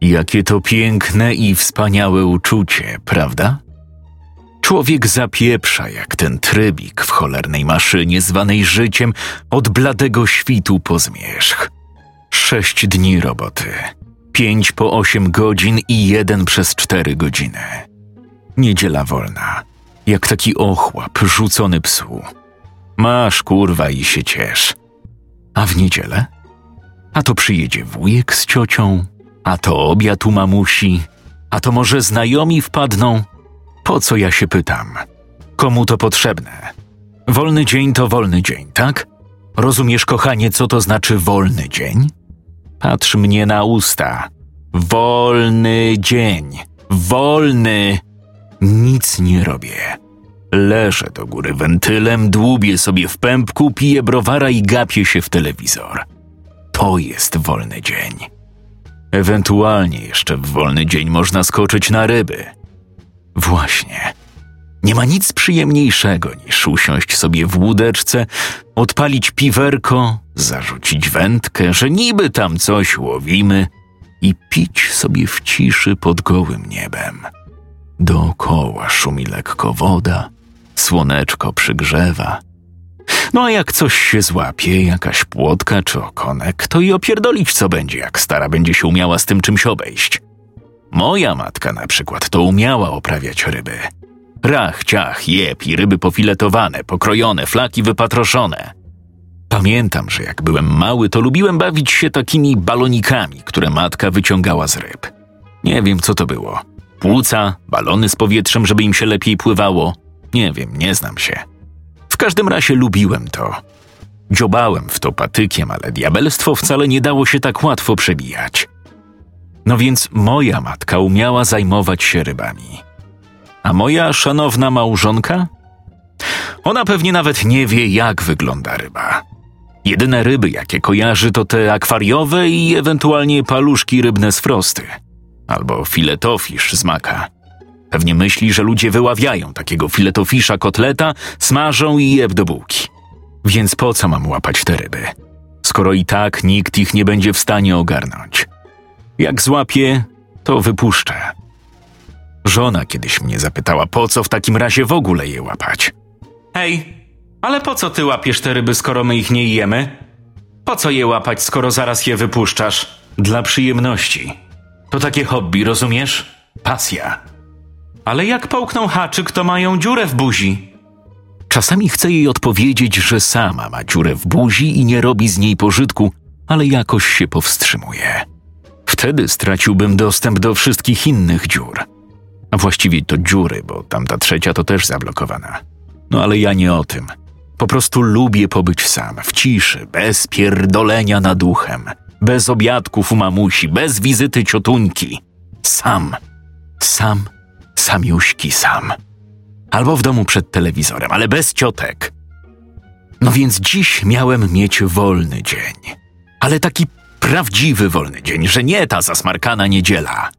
Jakie to piękne i wspaniałe uczucie, prawda? Człowiek zapieprza jak ten trybik w cholernej maszynie zwanej życiem od bladego świtu po zmierzch. Sześć dni roboty, pięć po osiem godzin i jeden przez cztery godziny. Niedziela wolna, jak taki ochłap rzucony psu. Masz kurwa i się ciesz. A w niedzielę? A to przyjedzie wujek z ciocią, a to obiad u mamusi, a to może znajomi wpadną. Po co ja się pytam? Komu to potrzebne? Wolny dzień to wolny dzień, tak? Rozumiesz, kochanie, co to znaczy wolny dzień? Patrz mnie na usta. Wolny dzień. Wolny. Nic nie robię. Leżę do góry wentylem, dłubię sobie w pępku, piję browara i gapię się w telewizor. To jest wolny dzień. Ewentualnie jeszcze w wolny dzień można skoczyć na ryby. Właśnie. Nie ma nic przyjemniejszego niż usiąść sobie w łódeczce, odpalić piwerko, zarzucić wędkę, że niby tam coś łowimy i pić sobie w ciszy pod gołym niebem. Dookoła szumi lekko woda, słoneczko przygrzewa. No a jak coś się złapie, jakaś płotka czy okonek, to i opierdolić co będzie, jak stara będzie się umiała z tym czymś obejść. Moja matka na przykład to umiała oprawiać ryby. Rach, ciach, jeb i ryby pofiletowane, pokrojone, flaki wypatroszone. Pamiętam, że jak byłem mały, to lubiłem bawić się takimi balonikami, które matka wyciągała z ryb. Nie wiem, co to było. Płuca, balony z powietrzem, żeby im się lepiej pływało. Nie wiem, nie znam się. Każdym razie lubiłem to. Dziobałem w to patykiem, ale diabelstwo wcale nie dało się tak łatwo przebijać. No więc moja matka umiała zajmować się rybami. A moja szanowna małżonka? Ona pewnie nawet nie wie, jak wygląda ryba. Jedyne ryby, jakie kojarzy, to te akwariowe i ewentualnie paluszki rybne z frosty. Albo filetofisz z maka. Pewnie myśli, że ludzie wyławiają takiego filetofisza kotleta, smażą i jeb do bułki. Więc po co mam łapać te ryby? Skoro i tak nikt ich nie będzie w stanie ogarnąć. Jak złapię, to wypuszczę. Żona kiedyś mnie zapytała, po co w takim razie w ogóle je łapać. Hej, ale po co ty łapiesz te ryby, skoro my ich nie jemy? Po co je łapać, skoro zaraz je wypuszczasz? Dla przyjemności. To takie hobby, rozumiesz? Pasja. Ale jak połkną haczyk, to mają dziurę w buzi. Czasami chcę jej odpowiedzieć, że sama ma dziurę w buzi i nie robi z niej pożytku, ale jakoś się powstrzymuje. Wtedy straciłbym dostęp do wszystkich innych dziur. A właściwie to dziury, bo tamta trzecia to też zablokowana. No ale ja nie o tym. Po prostu lubię pobyć sam, w ciszy, bez pierdolenia nad duchem, bez obiadków u mamusi, bez wizyty ciotuńki. Sam. Sam. Samiuśki sam. Albo w domu przed telewizorem, ale bez ciotek. No więc dziś miałem mieć wolny dzień. Ale taki prawdziwy wolny dzień, że nie ta zasmarkana niedziela.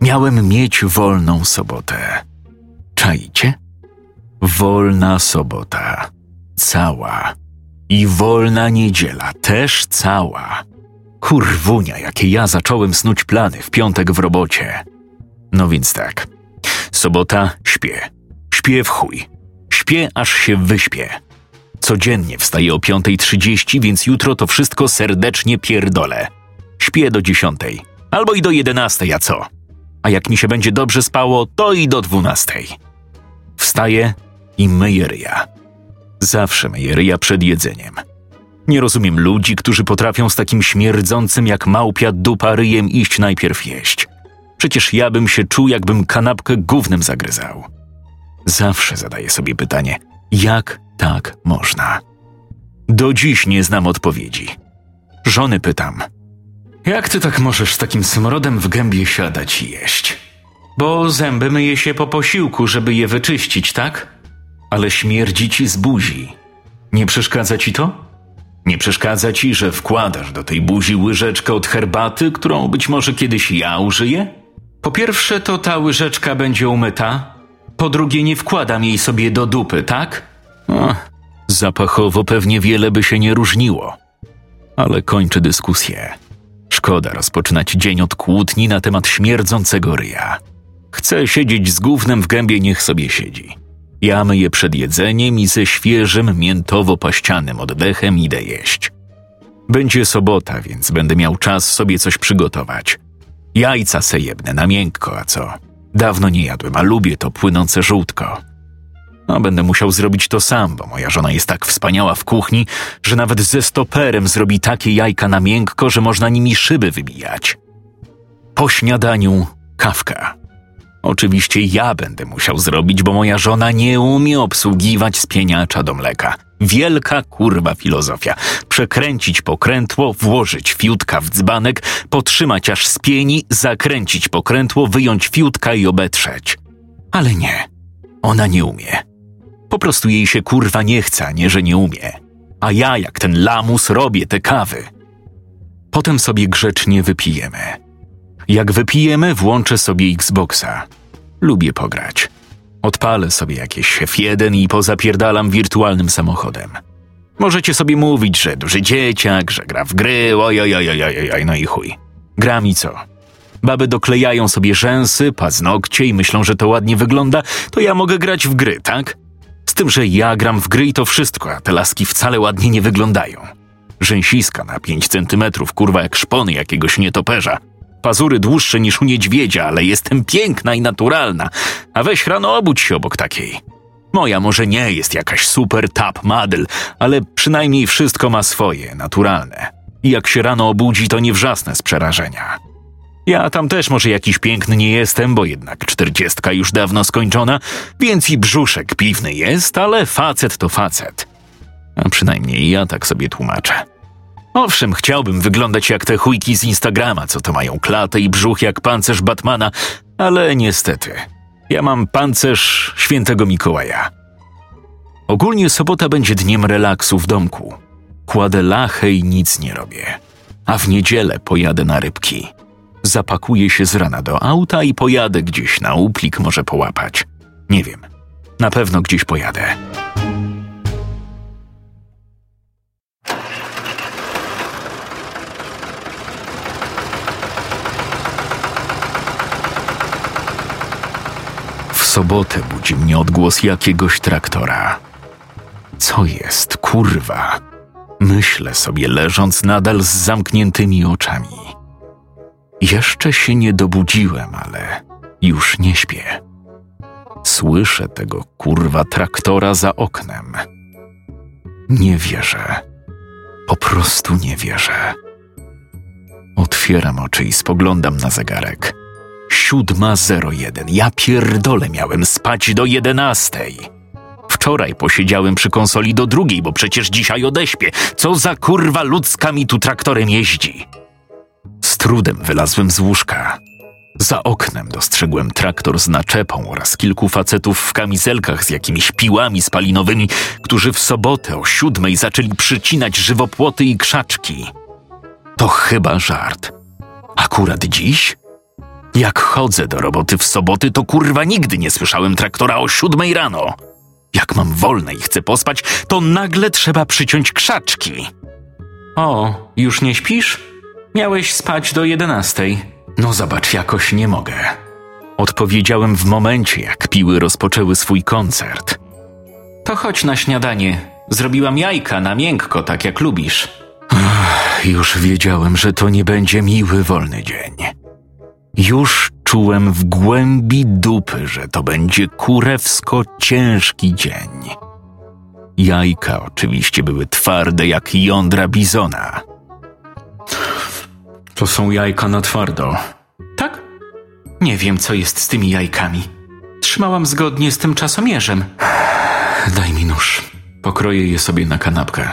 Miałem mieć wolną sobotę. Czajcie? Wolna sobota. Cała. I wolna niedziela też cała. Kurwunia, jakie ja zacząłem snuć plany w piątek w robocie. No więc tak. Sobota śpię. Śpię w chuj. Śpię, aż się wyśpię. Codziennie wstaję o 5.30, więc jutro to wszystko serdecznie pierdolę. Śpię do 10. Albo i do 11, a co? A jak mi się będzie dobrze spało, to i do 12. Wstaję i myję ryja. Zawsze myję ryja przed jedzeniem. Nie rozumiem ludzi, którzy potrafią z takim śmierdzącym jak małpia dupa ryjem iść najpierw jeść. Przecież ja bym się czuł, jakbym kanapkę gównem zagryzał. Zawsze zadaję sobie pytanie, jak tak można? Do dziś nie znam odpowiedzi. Żony pytam, jak ty tak możesz z takim smrodem w gębie siadać i jeść? Bo zęby myje się po posiłku, żeby je wyczyścić, tak? Ale śmierdzi ci z buzi. Nie przeszkadza ci to? Nie przeszkadza ci, że wkładasz do tej buzi łyżeczkę od herbaty, którą być może kiedyś ja użyję? Po pierwsze, to ta łyżeczka będzie umyta. Po drugie, nie wkładam jej sobie do dupy, tak? O, zapachowo pewnie wiele by się nie różniło. Ale kończę dyskusję. Szkoda rozpoczynać dzień od kłótni na temat śmierdzącego ryja. Chce siedzieć z gównem w gębie, niech sobie siedzi. Ja myję przed jedzeniem i ze świeżym, miętowo-paścianym oddechem idę jeść. Będzie sobota, więc będę miał czas sobie coś przygotować. Jajca sejebne na miękko, a co? Dawno nie jadłem, a lubię to płynące żółtko. No, będę musiał zrobić to sam, bo moja żona jest tak wspaniała w kuchni, że nawet ze stoperem zrobi takie jajka na miękko, że można nimi szyby wybijać. Po śniadaniu kawka. Oczywiście ja będę musiał zrobić, bo moja żona nie umie obsługiwać spieniacza do mleka. Wielka kurwa filozofia. Przekręcić pokrętło, włożyć fiutka w dzbanek, potrzymać aż spieni, zakręcić pokrętło, wyjąć fiutka i obetrzeć. Ale nie. Ona nie umie. Po prostu jej się kurwa nie chce, a nie że nie umie. A ja jak ten lamus robię te kawy. Potem sobie grzecznie wypijemy. Jak wypijemy, włączę sobie Xboxa. Lubię pograć. Odpalę sobie jakieś F1 i pozapierdalam wirtualnym samochodem. Możecie sobie mówić, że duży dzieciak, że gra w gry, ojojojojojoj, no i chuj. Gra mi co? Baby doklejają sobie rzęsy, paznokcie i myślą, że to ładnie wygląda, to ja mogę grać w gry, tak? Z tym, że ja gram w gry i to wszystko, a te laski wcale ładnie nie wyglądają. Rzęsiska na pięć centymetrów, kurwa jak szpony jakiegoś nietoperza – pazury dłuższe niż u niedźwiedzia, ale jestem piękna i naturalna, a weź rano obudź się obok takiej. Moja może nie jest jakaś super tap model, ale przynajmniej wszystko ma swoje, naturalne. I jak się rano obudzi, to nie wrzasnę z przerażenia. Ja tam też może jakiś piękny nie jestem, bo jednak czterdziestka już dawno skończona, więc i brzuszek piwny jest, ale facet to facet. A przynajmniej ja tak sobie tłumaczę. Owszem, chciałbym wyglądać jak te chujki z Instagrama, co to mają klatę i brzuch jak pancerz Batmana, ale niestety, ja mam pancerz świętego Mikołaja. Ogólnie sobota będzie dniem relaksu w domku. Kładę lachę i nic nie robię. A w niedzielę pojadę na rybki. Zapakuję się z rana do auta i pojadę gdzieś na uplik może połapać. Nie wiem. Na pewno gdzieś pojadę. Sobotę budzi mnie odgłos jakiegoś traktora. Co jest, kurwa? Myślę sobie, leżąc nadal z zamkniętymi oczami. Jeszcze się nie dobudziłem, ale już nie śpię. Słyszę tego kurwa traktora za oknem. Nie wierzę. Po prostu nie wierzę. Otwieram oczy i spoglądam na zegarek. Siódma zero jeden. Ja pierdolę miałem spać do jedenastej. Wczoraj posiedziałem przy konsoli do drugiej, bo przecież dzisiaj odeśpię. Co za kurwa ludzka mi tu traktorem jeździ? Z trudem wylazłem z łóżka. Za oknem dostrzegłem traktor z naczepą oraz kilku facetów w kamizelkach z jakimiś piłami spalinowymi, którzy w sobotę o siódmej zaczęli przycinać żywopłoty i krzaczki. To chyba żart. Akurat dziś? Jak chodzę do roboty w soboty, to kurwa nigdy nie słyszałem traktora o siódmej rano. Jak mam wolne i chcę pospać, to nagle trzeba przyciąć krzaczki. O, już nie śpisz? Miałeś spać do jedenastej. No zobacz, jakoś nie mogę. Odpowiedziałem w momencie, jak piły rozpoczęły swój koncert. To chodź na śniadanie. Zrobiłam jajka na miękko, tak jak lubisz. Ach, już wiedziałem, że to nie będzie miły, wolny dzień. Już czułem w głębi dupy, że to będzie kurewsko ciężki dzień. Jajka oczywiście były twarde jak jądra bizona. To są jajka na twardo. Tak? Nie wiem, co jest z tymi jajkami. Trzymałam zgodnie z tym czasomierzem. Daj mi nóż. Pokroję je sobie na kanapkę.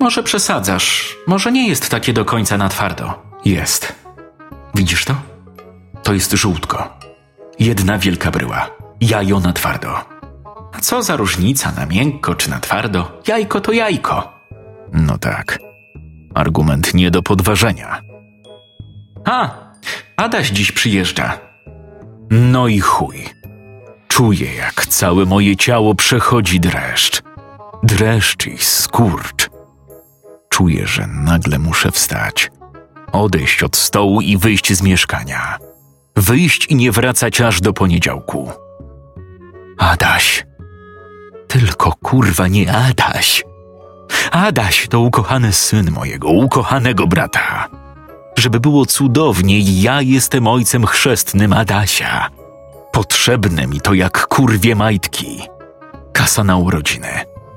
Może przesadzasz. Może nie jest takie do końca na twardo. Jest. Widzisz to? To jest żółtko. Jedna wielka bryła. Jajo na twardo. Co za różnica na miękko czy na twardo? Jajko to jajko. No tak. Argument nie do podważenia. A, Adaś dziś przyjeżdża. No i chuj. Czuję, jak całe moje ciało przechodzi dreszcz. Dreszcz i skurcz. Czuję, że nagle muszę wstać, odejść od stołu i wyjść z mieszkania. Wyjść i nie wracać aż do poniedziałku. Adaś. Tylko kurwa nie Adaś. Adaś to ukochany syn mojego ukochanego brata. Żeby było cudownie, ja jestem ojcem chrzestnym Adasia. Potrzebne mi to jak kurwie majtki. Kasa na urodziny,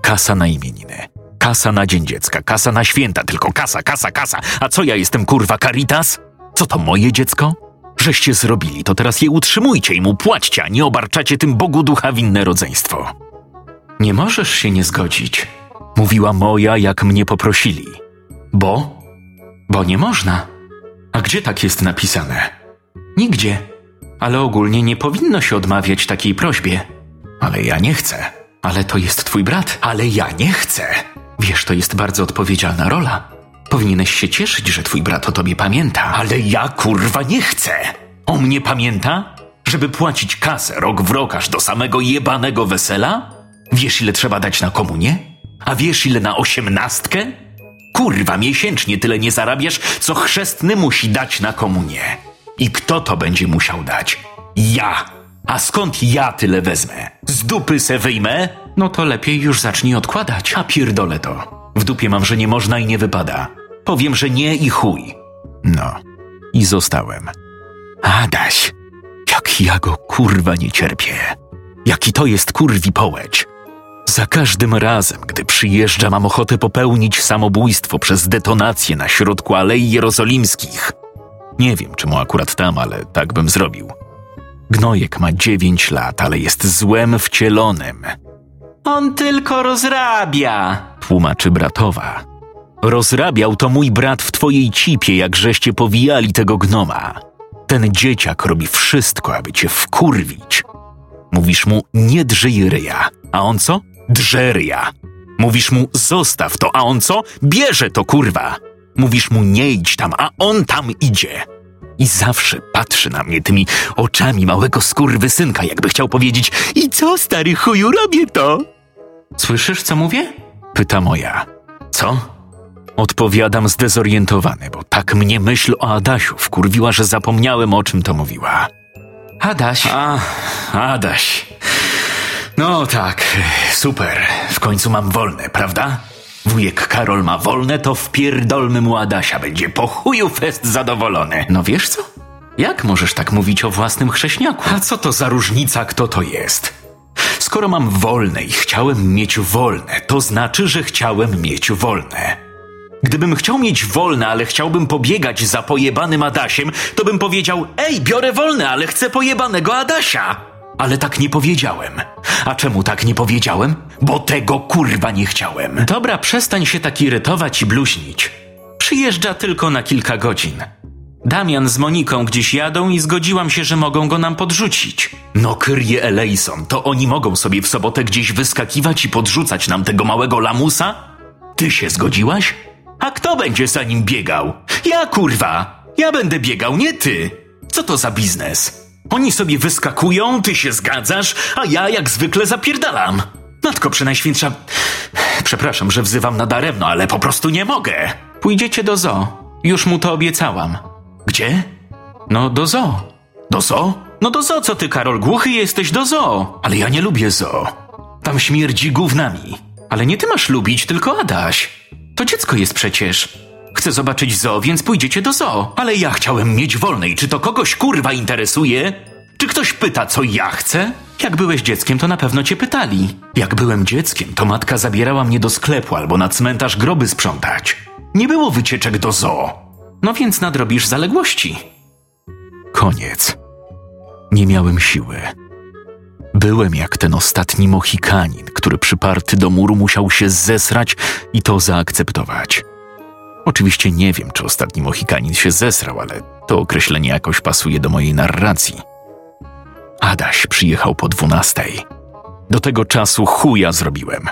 kasa na imieniny, kasa na dzień dziecka, kasa na święta, tylko kasa, kasa, kasa. A co ja jestem kurwa Caritas? Co to moje dziecko? Żeście zrobili, to teraz je utrzymujcie i mu płaćcie, a nie obarczacie tym Bogu ducha winne rodzeństwo. Nie możesz się nie zgodzić, mówiła moja, jak mnie poprosili. Bo? Bo nie można. A gdzie tak jest napisane? Nigdzie. Ale ogólnie nie powinno się odmawiać takiej prośbie. Ale ja nie chcę. Ale to jest twój brat. Ale ja nie chcę. Wiesz, to jest bardzo odpowiedzialna rola. Powinieneś się cieszyć, że twój brat o tobie pamięta. Ale ja kurwa nie chcę. O mnie pamięta? Żeby płacić kasę rok w rok aż do samego jebanego wesela? Wiesz, ile trzeba dać na komunię? A wiesz, ile na osiemnastkę? Kurwa, miesięcznie tyle nie zarabiasz, co chrzestny musi dać na komunię. I kto to będzie musiał dać? Ja! A skąd ja tyle wezmę? Z dupy se wyjmę? No to lepiej już zacznij odkładać. A pierdolę to. W dupie mam, że nie można i nie wypada. Powiem, że nie i chuj. No. I zostałem. Adaś, jak ja go kurwa nie cierpię. Jaki to jest kurwi połeć. Za każdym razem, gdy przyjeżdża, mam ochotę popełnić samobójstwo przez detonację na środku Alei Jerozolimskich. Nie wiem, czemu akurat tam, ale tak bym zrobił. Gnojek ma dziewięć lat, ale jest złem wcielonym. On tylko rozrabia, tłumaczy bratowa. Rozrabiał to mój brat w twojej cipie, jak żeście powijali tego gnoma. Ten dzieciak robi wszystko, aby cię wkurwić. Mówisz mu, nie drżyj ryja, a on co? Drze ryja. Mówisz mu, zostaw to, a on co? Bierze to, kurwa. Mówisz mu, nie idź tam, a on tam idzie. I zawsze patrzy na mnie tymi oczami małego skurwysynka, jakby chciał powiedzieć I co, stary chuju, robię to? Słyszysz, co mówię? Pyta moja. Co? Odpowiadam zdezorientowany, bo tak mnie myśl o Adasiu wkurwiła, że zapomniałem o czym to mówiła. Adaś. A, Adaś. No tak, super. W końcu mam wolne, prawda? Wujek Karol ma wolne, to wpierdolmy mu Adasia. Będzie po chuju fest zadowolony. No wiesz co? Jak możesz tak mówić o własnym chrześniaku? A co to za różnica, kto to jest? Skoro mam wolne i chciałem mieć wolne, to znaczy, że chciałem mieć wolne. Gdybym chciał mieć wolne, ale chciałbym pobiegać za pojebanym Adasiem, to bym powiedział: Ej, biorę wolne, ale chcę pojebanego Adasia. Ale tak nie powiedziałem. A czemu tak nie powiedziałem? Bo tego kurwa nie chciałem. Dobra, przestań się tak irytować i bluźnić. Przyjeżdża tylko na kilka godzin. Damian z Moniką gdzieś jadą i zgodziłam się, że mogą go nam podrzucić. No, Kyrie Elejson, to oni mogą sobie w sobotę gdzieś wyskakiwać i podrzucać nam tego małego lamusa? Ty się zgodziłaś? A kto będzie za nim biegał? Ja kurwa! Ja będę biegał, nie ty! Co to za biznes? Oni sobie wyskakują, ty się zgadzasz, a ja jak zwykle zapierdalam. Matko Przenajświętsza... Przepraszam, że wzywam nadaremno, ale po prostu nie mogę. Pójdziecie do zoo. Już mu to obiecałam. Gdzie? No, do zoo. Do zoo? No do zoo, co ty, Karol, głuchy jesteś do zoo. Ale ja nie lubię zoo. Tam śmierdzi gównami. Ale nie ty masz lubić, tylko Adaś. To dziecko jest przecież. Chcę zobaczyć zoo, więc pójdziecie do zoo. Ale ja chciałem mieć wolnej. Czy to kogoś kurwa interesuje? Czy ktoś pyta, co ja chcę? Jak byłeś dzieckiem, to na pewno cię pytali. Jak byłem dzieckiem, to matka zabierała mnie do sklepu albo na cmentarz groby sprzątać. Nie było wycieczek do zoo. No więc nadrobisz zaległości. Koniec. Nie miałem siły. Byłem jak ten ostatni Mohikanin, który przyparty do muru musiał się zesrać i to zaakceptować. Oczywiście nie wiem, czy ostatni Mohikanin się zesrał, ale to określenie jakoś pasuje do mojej narracji. Adaś przyjechał po dwunastej. Do tego czasu chuja zrobiłem.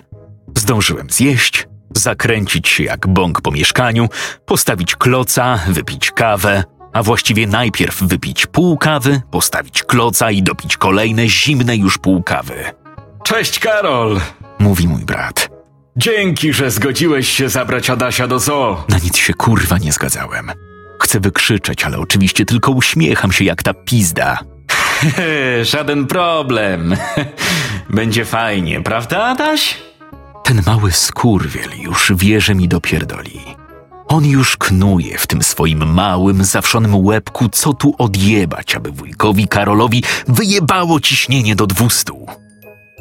Zdążyłem zjeść, zakręcić się jak bąk po mieszkaniu, postawić kloca, wypić kawę, a właściwie najpierw wypić pół kawy, postawić kloca i dopić kolejne zimne już pół kawy. Cześć Karol! Mówi mój brat. Dzięki, że zgodziłeś się zabrać Adasia do zoo. Na nic się kurwa nie zgadzałem. Chcę wykrzyczeć, ale oczywiście tylko uśmiecham się jak ta pizda. Żaden problem. Będzie fajnie, prawda Adaś? Ten mały skurwiel już wie, że mi dopierdoli. On już knuje w tym swoim małym, zawszonym łebku, co tu odjebać, aby wujkowi Karolowi wyjebało ciśnienie do dwustu.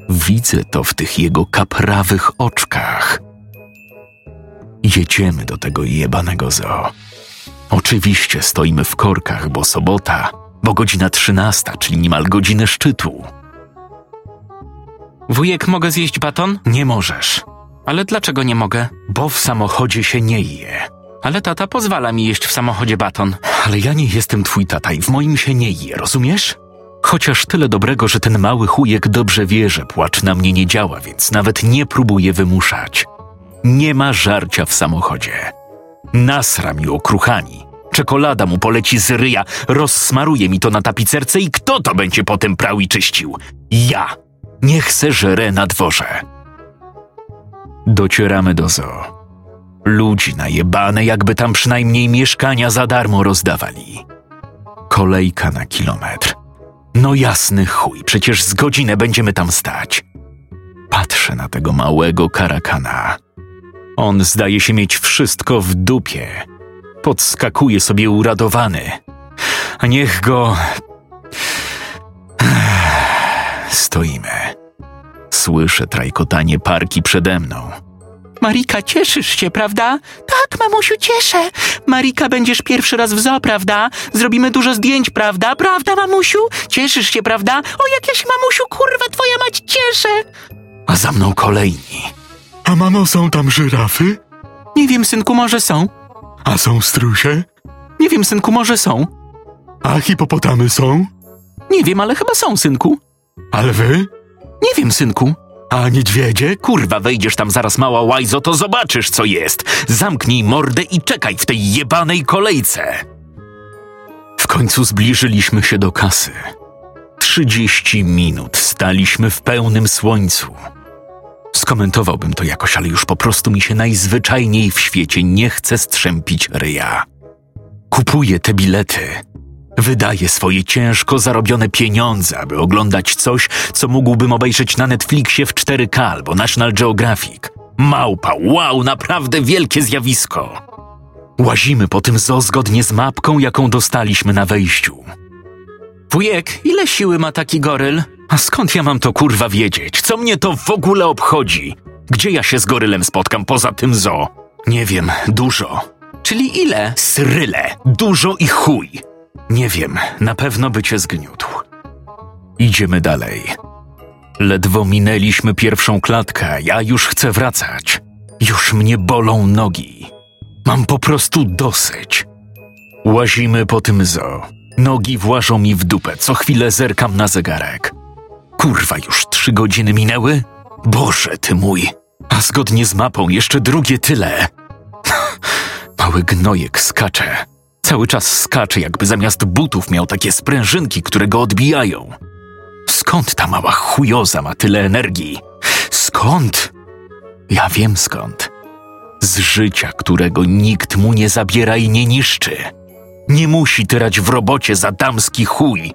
Widzę to w tych jego kaprawych oczkach. Jedziemy do tego jebanego zoo. Oczywiście stoimy w korkach, bo sobota, bo godzina trzynasta, czyli niemal godzinę szczytu. Wujek, mogę zjeść baton? Nie możesz, Ale dlaczego nie mogę? bo w samochodzie się nie je. Ale tata pozwala mi jeść w samochodzie baton. Ale ja nie jestem twój tata i w moim się nie je, rozumiesz? Chociaż tyle dobrego, że ten mały chujek dobrze wie, że płacz na mnie nie działa, więc nawet nie próbuje wymuszać. Nie ma żarcia w samochodzie. Nasra mi okruchani. Czekolada mu poleci z ryja, rozsmaruje mi to na tapicerce i kto to będzie potem prał i czyścił? Ja! Niech se żre na dworze. Docieramy do zoo. Ludzi najebane, jakby tam przynajmniej mieszkania za darmo rozdawali. Kolejka na kilometr. No jasny chuj, przecież z godzinę będziemy tam stać. Patrzę na tego małego karakana. On zdaje się mieć wszystko w dupie. Podskakuje sobie uradowany. A niech go. Stoimy. Słyszę trajkotanie parki przede mną. Marika, cieszysz się, prawda? Tak, mamusiu, cieszę. Marika, będziesz pierwszy raz w zoo, prawda? Zrobimy dużo zdjęć, prawda? Prawda, mamusiu? Cieszysz się, prawda? O, jak ja się, mamusiu, kurwa, twoja mać cieszę. A za mną kolejni. A mamo, są tam żyrafy? Nie wiem, synku, może są. A są strusie? Nie wiem, synku, może są. A hipopotamy są? Nie wiem, ale chyba są, synku. A lwy? Nie wiem, synku. A niedźwiedzie? Kurwa, wejdziesz tam zaraz mała łajzo, to zobaczysz, co jest. Zamknij mordę i czekaj w tej jebanej kolejce. W końcu zbliżyliśmy się do kasy. Trzydzieści minut staliśmy w pełnym słońcu. Skomentowałbym to jakoś, ale już po prostu mi się najzwyczajniej w świecie nie chce strzępić ryja. Kupuję te bilety. Wydaję swoje ciężko zarobione pieniądze, aby oglądać coś, co mógłbym obejrzeć na Netflixie w 4K albo National Geographic. Małpa, wow, naprawdę wielkie zjawisko. Łazimy po tym zoo zgodnie z mapką, jaką dostaliśmy na wejściu. Wujek, ile siły ma taki goryl? A skąd ja mam to kurwa wiedzieć? Co mnie to w ogóle obchodzi? Gdzie ja się z gorylem spotkam poza tym zoo? Nie wiem, dużo. Czyli ile? Sryle, dużo i chuj. Nie wiem, na pewno by cię zgniótł. Idziemy dalej. Ledwo minęliśmy pierwszą klatkę, ja już chcę wracać. Już mnie bolą nogi. Mam po prostu dosyć. Łazimy po tym zoo. Nogi włażą mi w dupę, co chwilę zerkam na zegarek. Kurwa, już trzy godziny minęły? Boże, ty mój. A zgodnie z mapą jeszcze drugie tyle. Mały gnojek skacze. Cały czas skacze, jakby zamiast butów miał takie sprężynki, które go odbijają. Skąd ta mała chujoza ma tyle energii? Skąd? Ja wiem skąd. Z życia, którego nikt mu nie zabiera i nie niszczy. Nie musi tyrać w robocie za damski chuj.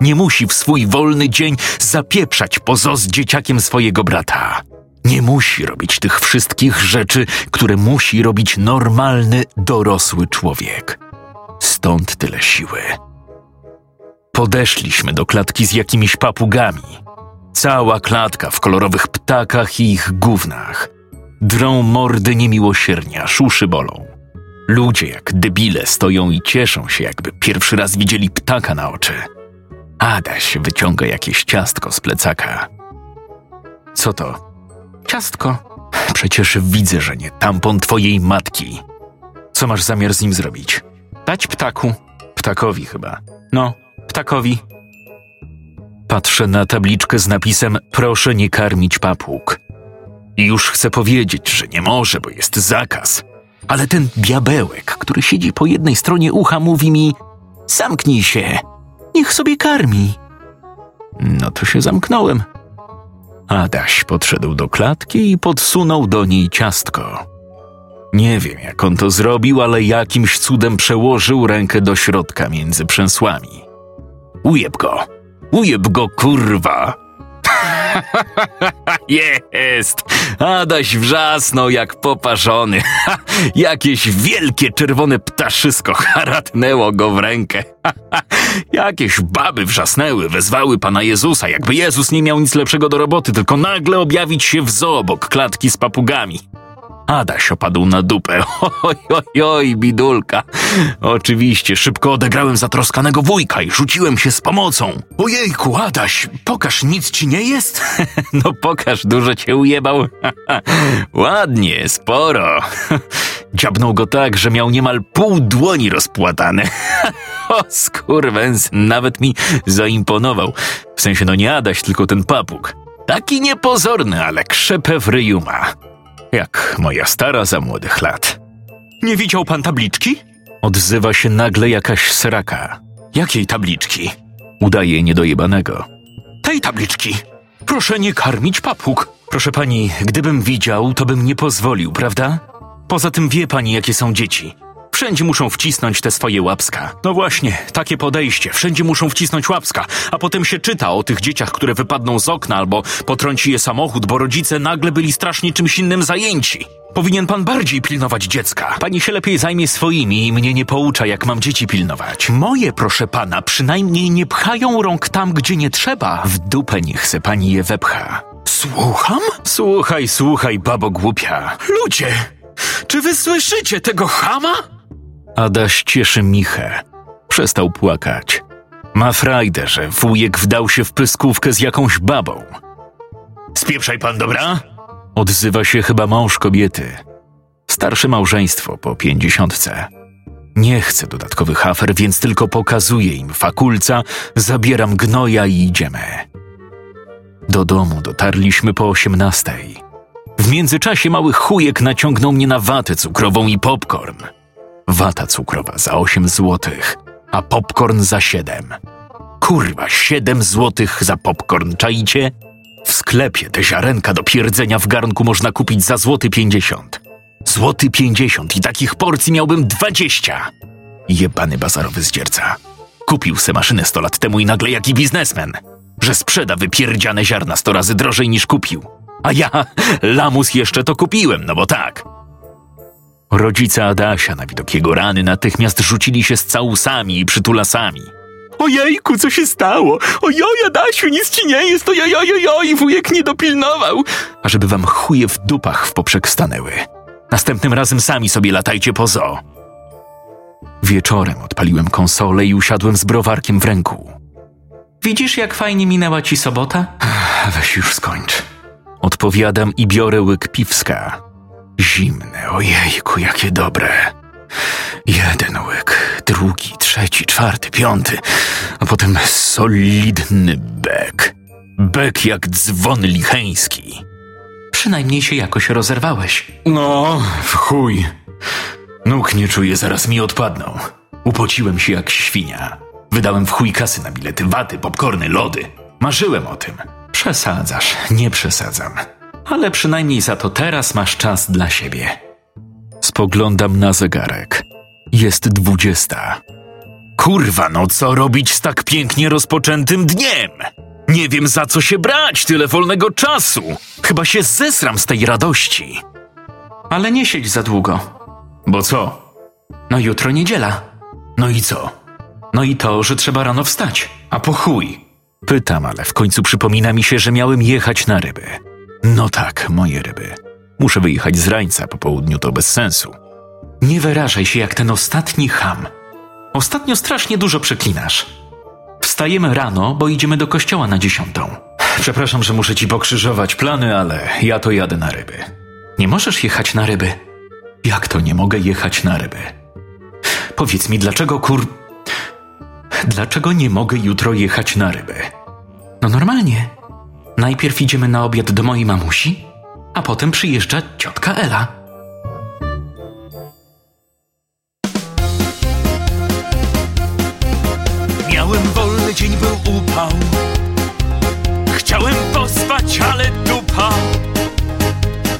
Nie musi w swój wolny dzień zapieprzać pozo z dzieciakiem swojego brata. Nie musi robić tych wszystkich rzeczy, które musi robić normalny, dorosły człowiek. Stąd tyle siły. Podeszliśmy do klatki z jakimiś papugami. Cała klatka w kolorowych ptakach i ich gównach. Drą mordy niemiłosiernie, aż uszy bolą. Ludzie jak debile stoją i cieszą się, jakby pierwszy raz widzieli ptaka na oczy. Adaś wyciąga jakieś ciastko z plecaka. Co to? Ciastko. Przecież widzę, że nie tampon twojej matki. Co masz zamiar z nim zrobić? Dać ptaku. Ptakowi chyba. No, ptakowi. Patrzę na tabliczkę z napisem Proszę nie karmić papug. I już chcę powiedzieć, że nie może, bo jest zakaz. Ale ten diabełek, który siedzi po jednej stronie ucha, mówi mi: Zamknij się, niech sobie karmi. No to się zamknąłem. Adaś podszedł do klatki i podsunął do niej ciastko. Nie wiem, jak on to zrobił, ale jakimś cudem przełożył rękę do środka między przęsłami. Ujeb go! Ujeb go, kurwa! Jest! Adaś wrzasnął jak poparzony. Jakieś wielkie czerwone ptaszysko haratnęło go w rękę. Jakieś baby wrzasnęły, wezwały Pana Jezusa, jakby Jezus nie miał nic lepszego do roboty, tylko nagle objawić się w zoo obok klatki z papugami. Adaś opadł na dupę. Oj, oj, oj, bidulka. Oczywiście, szybko odegrałem zatroskanego wujka i rzuciłem się z pomocą. Ojejku, Adaś, pokaż, nic ci nie jest? no pokaż, dużo cię ujebał. Ładnie, sporo. Dziabnął go tak, że miał niemal pół dłoni rozpłatane. o, nawet mi zaimponował. W sensie, no nie Adaś, tylko ten papug. Taki niepozorny, ale krzepę w. Jak moja stara za młodych lat. Nie widział pan tabliczki? Odzywa się nagle jakaś sraka. Jakiej tabliczki? Udaje niedojebanego. Tej tabliczki. Proszę nie karmić papug. Proszę pani, gdybym widział, to bym nie pozwolił, prawda? Poza tym wie pani, jakie są dzieci. Wszędzie muszą wcisnąć te swoje łapska. No właśnie, takie podejście. Wszędzie muszą wcisnąć łapska, a potem się czyta o tych dzieciach, które wypadną z okna albo potrąci je samochód, bo rodzice nagle byli strasznie czymś innym zajęci. Powinien pan bardziej pilnować dziecka. Pani się lepiej zajmie swoimi i mnie nie poucza, jak mam dzieci pilnować. Moje, proszę pana, przynajmniej nie pchają rąk tam, gdzie nie trzeba. W dupę niech se pani je wepcha. Słucham? Słuchaj, słuchaj, babo głupia. Ludzie, czy wy słyszycie tego chama? Adaś cieszy Michę. Przestał płakać. Ma frajdę, że wujek wdał się w pyskówkę z jakąś babą. Spieprzaj pan, dobra? Odzywa się chyba mąż kobiety. Starsze małżeństwo po pięćdziesiątce. Nie chcę dodatkowych afer, więc tylko pokazuję im fakulca, zabieram gnoja i idziemy. Do domu dotarliśmy po osiemnastej. W międzyczasie mały chujek naciągnął mnie na watę cukrową i popcorn. Wata cukrowa za 8 złotych, a popcorn za 7. Kurwa, 7 złotych za popcorn, czaicie? W sklepie te ziarenka do pierdzenia w garnku można kupić za złoty 50. Złoty 50 i takich porcji miałbym 20. Jebany bazarowy zdzierca. Kupił se maszynę 100 lat temu i nagle jaki biznesmen. Że sprzeda wypierdziane ziarna 100 razy drożej niż kupił. A ja, lamus jeszcze to kupiłem, no bo tak. Rodzice Adasia na widok jego rany natychmiast rzucili się z całusami i przytulasami. Ojejku, co się stało? Ojoj, Adasiu, nic ci nie jest, ojoj, ojoj, oj, wujek nie dopilnował. A żeby wam chuje w dupach w poprzek stanęły. Następnym razem sami sobie latajcie po zoo. Wieczorem odpaliłem konsolę i usiadłem z browarkiem w ręku. Widzisz, jak fajnie minęła ci sobota? Weź już skończ. Odpowiadam i biorę łyk piwska. Zimne, ojejku, jakie dobre. Jeden łyk, drugi, trzeci, czwarty, piąty, a potem solidny bek. Bek jak dzwon licheński. Przynajmniej się jakoś rozerwałeś. No, w chuj. Nóg nie czuję, zaraz mi odpadną. Upociłem się jak świnia. Wydałem w chuj kasy na bilety, waty, popcorny, lody. Marzyłem o tym. Przesadzasz, nie przesadzam. Ale przynajmniej za to teraz masz czas dla siebie. Spoglądam na zegarek. Jest dwudziesta. Kurwa, no co robić z tak pięknie rozpoczętym dniem? Nie wiem za co się brać, tyle wolnego czasu. Chyba się zesram z tej radości. Ale nie siedź za długo. Bo co? No jutro niedziela. No i co? No i to, że trzeba rano wstać. A po chuj? Pytam, ale w końcu przypomina mi się, że miałem jechać na ryby. No tak, moje ryby. Muszę wyjechać z rańca po południu, to bez sensu. Nie wyrażaj się jak ten ostatni ham. Ostatnio strasznie dużo przeklinasz. Wstajemy rano, bo idziemy do kościoła na dziesiątą. Przepraszam, że muszę ci pokrzyżować plany, ale ja to jadę na ryby. Nie możesz jechać na ryby. Jak to nie mogę jechać na ryby? Powiedz mi, dlaczego kur... Dlaczego nie mogę jutro jechać na ryby? No normalnie. Najpierw idziemy na obiad do mojej mamusi, a potem przyjeżdża ciotka Ela. Miałem wolny dzień, był upał. Chciałem pospać, ale dupa.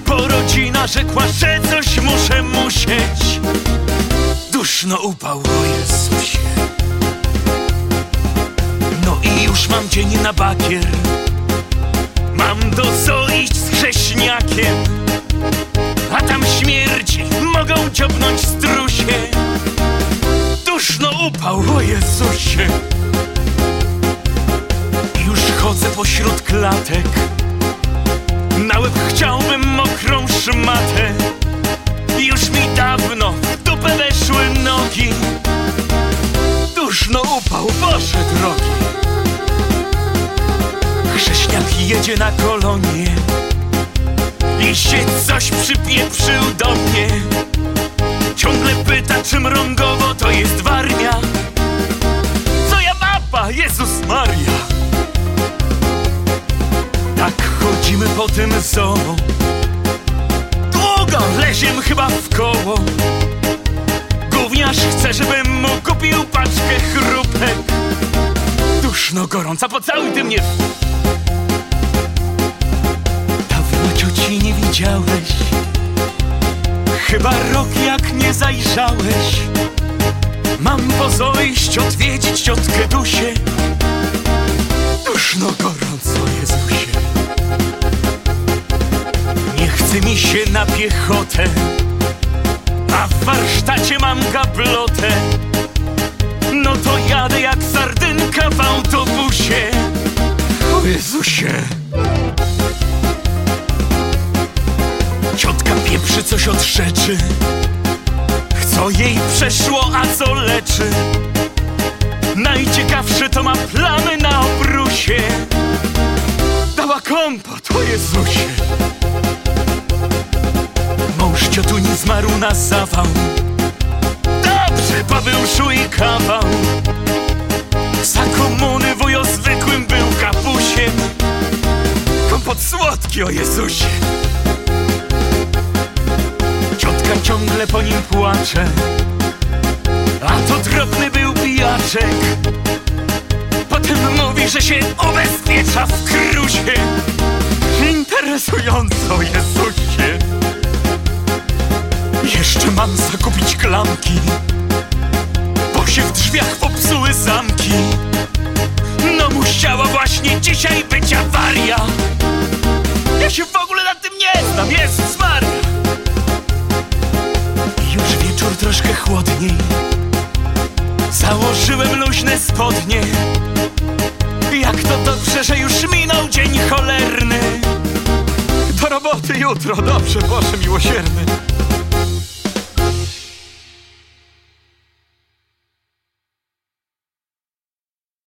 Porodzina rzekła, że coś muszę musieć. Duszno upał, o Jezusie. No i już mam dzień na bakier Mam do zoo iść z chrześniakiem A tam śmierci mogą ciopnąć strusie. Duszno upał, o Jezusie. Już chodzę pośród klatek. Na łeb chciałbym mokrą szmatę. Już mi dawno w dupę weszły nogi. Duszno upał, Boże drogi Chrześniak jedzie na kolonie I się coś przypieprzył do mnie. Ciągle pyta, czy mrągowo to jest warmia. Co ja mapa, Jezus Maria. Tak chodzimy po tym zoo. Długo leziem chyba w koło. Gówniarz chce, żebym mu kupił paczkę chrupek Duszno gorąca, pocałuj ty mnie Dawno cioci nie widziałeś. Chyba rok jak nie zajrzałeś. Mam pozojść odwiedzić ciotkę Dusię. Duszno gorąco, Jezusie. Nie chce mi się na piechotę A w warsztacie mam gablotę. No to jadę jak Jezusie Ciotka pieprzy coś od rzeczy Co jej przeszło, a co leczy. Najciekawsze to ma plamy na obrusie. Dała kompot, o Jezusie. Mąż ciotuni zmarł na zawał. Dobrze, Paweł i kawał Za komuny wujo zwykłym był kapusiem Kompot słodki, o Jezusie. Ciotka ciągle po nim płacze A to drobny był pijaczek. Potem mówi, że się ubezpiecza w krusie Interesująco, Jezusie. Jeszcze mam zakupić klamki się w drzwiach popsuły zamki. No musiała właśnie dzisiaj być awaria. Ja się w ogóle na tym nie znam, Jezus Maria. Już wieczór troszkę chłodniej. Założyłem luźne spodnie. Jak to dobrze, że już minął dzień cholerny. Do roboty jutro, dobrze, Boże miłosierny